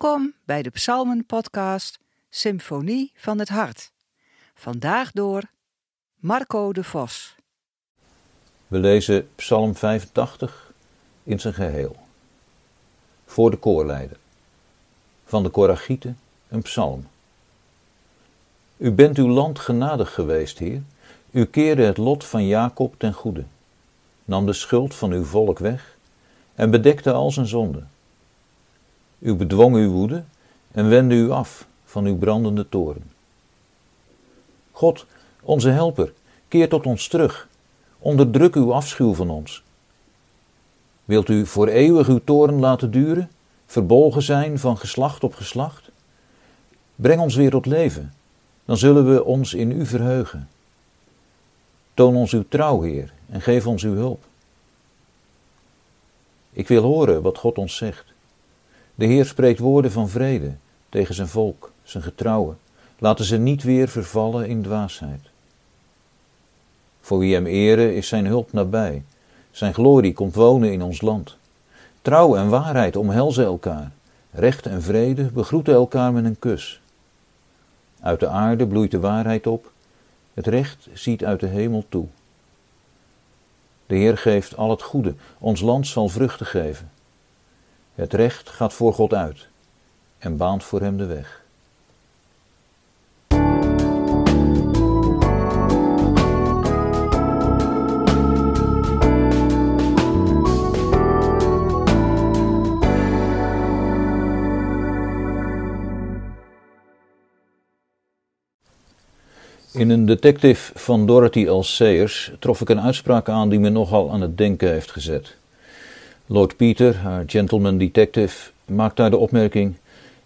Welkom bij de Psalmen-podcast Symfonie van het Hart. Vandaag door Marco de Vos. We lezen Psalm 85 in zijn geheel. Voor de koorleider. Van de Koragieten een psalm. U bent uw land genadig geweest, Heer. U keerde het lot van Jacob ten goede, nam de schuld van uw volk weg en bedekte al zijn zonden. U bedwong uw woede en wendde u af van uw brandende toren. God, onze helper, keer tot ons terug. Onderdruk uw afschuw van ons. Wilt u voor eeuwig uw toren laten duren, verbolgen zijn van geslacht op geslacht? Breng ons weer tot leven, dan zullen we ons in u verheugen. Toon ons uw trouw, Heer, en geef ons uw hulp. Ik wil horen wat God ons zegt. De Heer spreekt woorden van vrede tegen zijn volk, zijn getrouwen. Laten ze niet weer vervallen in dwaasheid. Voor wie hem eren is zijn hulp nabij. Zijn glorie komt wonen in ons land. Trouw en waarheid omhelzen elkaar. Recht en vrede begroeten elkaar met een kus. Uit de aarde bloeit de waarheid op. Het recht ziet uit de hemel toe. De Heer geeft al het goede. Ons land zal vruchten geven. Het recht gaat voor God uit en baant voor hem de weg. In een detective van Dorothy L. Sayers trof ik een uitspraak aan die me nogal aan het denken heeft gezet. Lord Peter, haar gentleman detective, maakt daar de opmerking: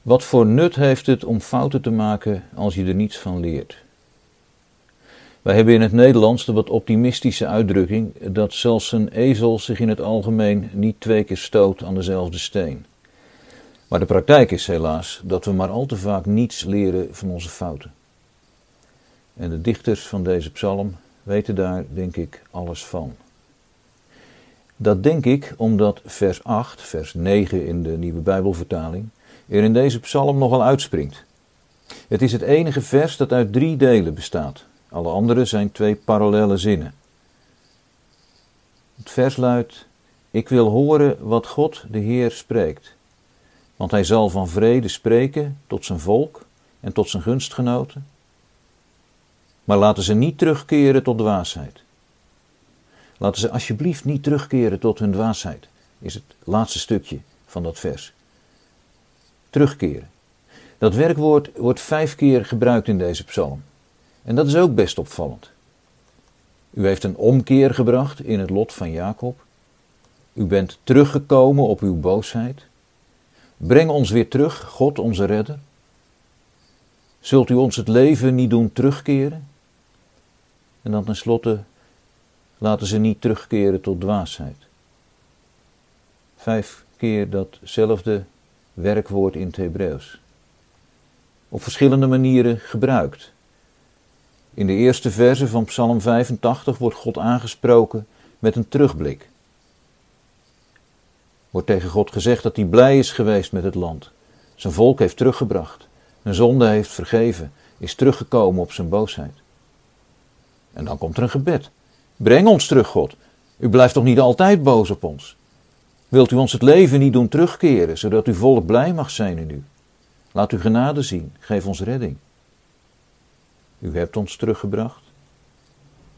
Wat voor nut heeft het om fouten te maken als je er niets van leert? Wij hebben in het Nederlands de wat optimistische uitdrukking dat zelfs een ezel zich in het algemeen niet twee keer stoot aan dezelfde steen. Maar de praktijk is helaas dat we maar al te vaak niets leren van onze fouten. En de dichters van deze psalm weten daar, denk ik, alles van. Dat denk ik omdat vers 8, vers 9 in de nieuwe Bijbelvertaling, er in deze psalm nogal uitspringt. Het is het enige vers dat uit drie delen bestaat. Alle andere zijn twee parallele zinnen. Het vers luidt: Ik wil horen wat God de Heer spreekt. Want hij zal van vrede spreken tot zijn volk en tot zijn gunstgenoten. Maar laten ze niet terugkeren tot dwaasheid. Laten ze alsjeblieft niet terugkeren tot hun dwaasheid, is het laatste stukje van dat vers. Terugkeren. Dat werkwoord wordt vijf keer gebruikt in deze psalm. En dat is ook best opvallend. U heeft een omkeer gebracht in het lot van Jacob. U bent teruggekomen op uw boosheid. Breng ons weer terug, God onze redder. Zult u ons het leven niet doen terugkeren? En dan tenslotte laten ze niet terugkeren tot dwaasheid. Vijf keer datzelfde werkwoord in het Hebreeuws. Op verschillende manieren gebruikt. In de eerste verse van Psalm 85 wordt God aangesproken met een terugblik. Wordt tegen God gezegd dat hij blij is geweest met het land, zijn volk heeft teruggebracht, een zonde heeft vergeven, is teruggekomen op zijn boosheid. En dan komt er een gebed. Breng ons terug, God. U blijft toch niet altijd boos op ons? Wilt u ons het leven niet doen terugkeren, zodat uw volk blij mag zijn in u? Laat uw genade zien, geef ons redding. U hebt ons teruggebracht.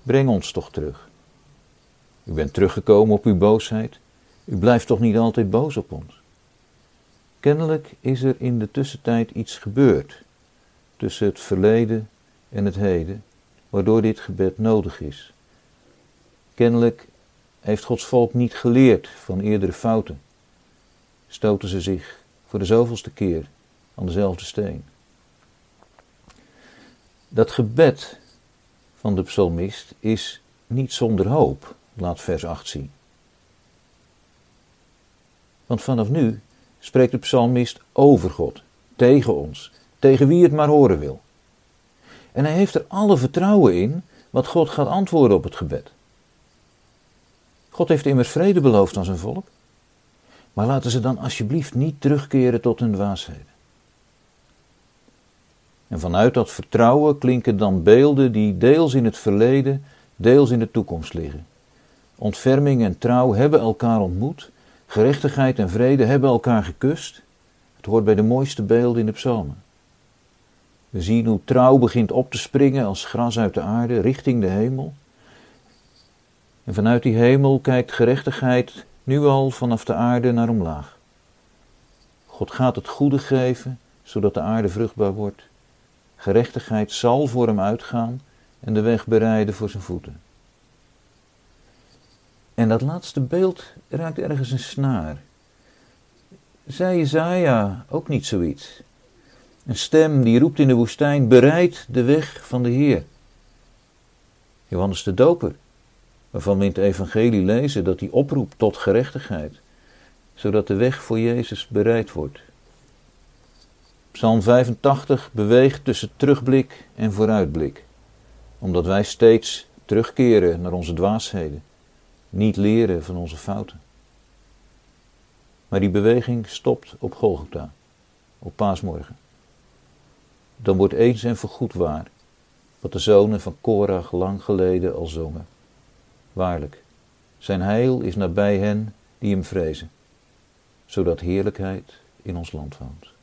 Breng ons toch terug. U bent teruggekomen op uw boosheid. U blijft toch niet altijd boos op ons? Kennelijk is er in de tussentijd iets gebeurd tussen het verleden en het heden, waardoor dit gebed nodig is. Kennelijk heeft Gods volk niet geleerd van eerdere fouten. Stoten ze zich voor de zoveelste keer aan dezelfde steen. Dat gebed van de psalmist is niet zonder hoop, laat vers 8 zien. Want vanaf nu spreekt de psalmist over God, tegen ons, tegen wie het maar horen wil. En hij heeft er alle vertrouwen in wat God gaat antwoorden op het gebed. God heeft immers vrede beloofd aan zijn volk. Maar laten ze dan alsjeblieft niet terugkeren tot hun dwaasheden. En vanuit dat vertrouwen klinken dan beelden die deels in het verleden, deels in de toekomst liggen. Ontferming en trouw hebben elkaar ontmoet, gerechtigheid en vrede hebben elkaar gekust. Het hoort bij de mooiste beelden in de psalmen. We zien hoe trouw begint op te springen als gras uit de aarde richting de hemel. En vanuit die hemel kijkt gerechtigheid nu al vanaf de aarde naar omlaag. God gaat het goede geven, zodat de aarde vruchtbaar wordt. Gerechtigheid zal voor hem uitgaan en de weg bereiden voor zijn voeten. En dat laatste beeld raakt ergens een snaar. Zei Jezaja ook niet zoiets? Een stem die roept in de woestijn, bereid de weg van de Heer. Johannes de Doper, waarvan we in het evangelie lezen dat hij oproept tot gerechtigheid, zodat de weg voor Jezus bereid wordt. Psalm 85 beweegt tussen terugblik en vooruitblik, omdat wij steeds terugkeren naar onze dwaasheden, niet leren van onze fouten. Maar die beweging stopt op Golgotha, op paasmorgen. Dan wordt eens en voorgoed waar wat de zonen van Korach lang geleden al zongen. Waarlijk, zijn heil is nabij hen die hem vrezen, zodat heerlijkheid in ons land woont.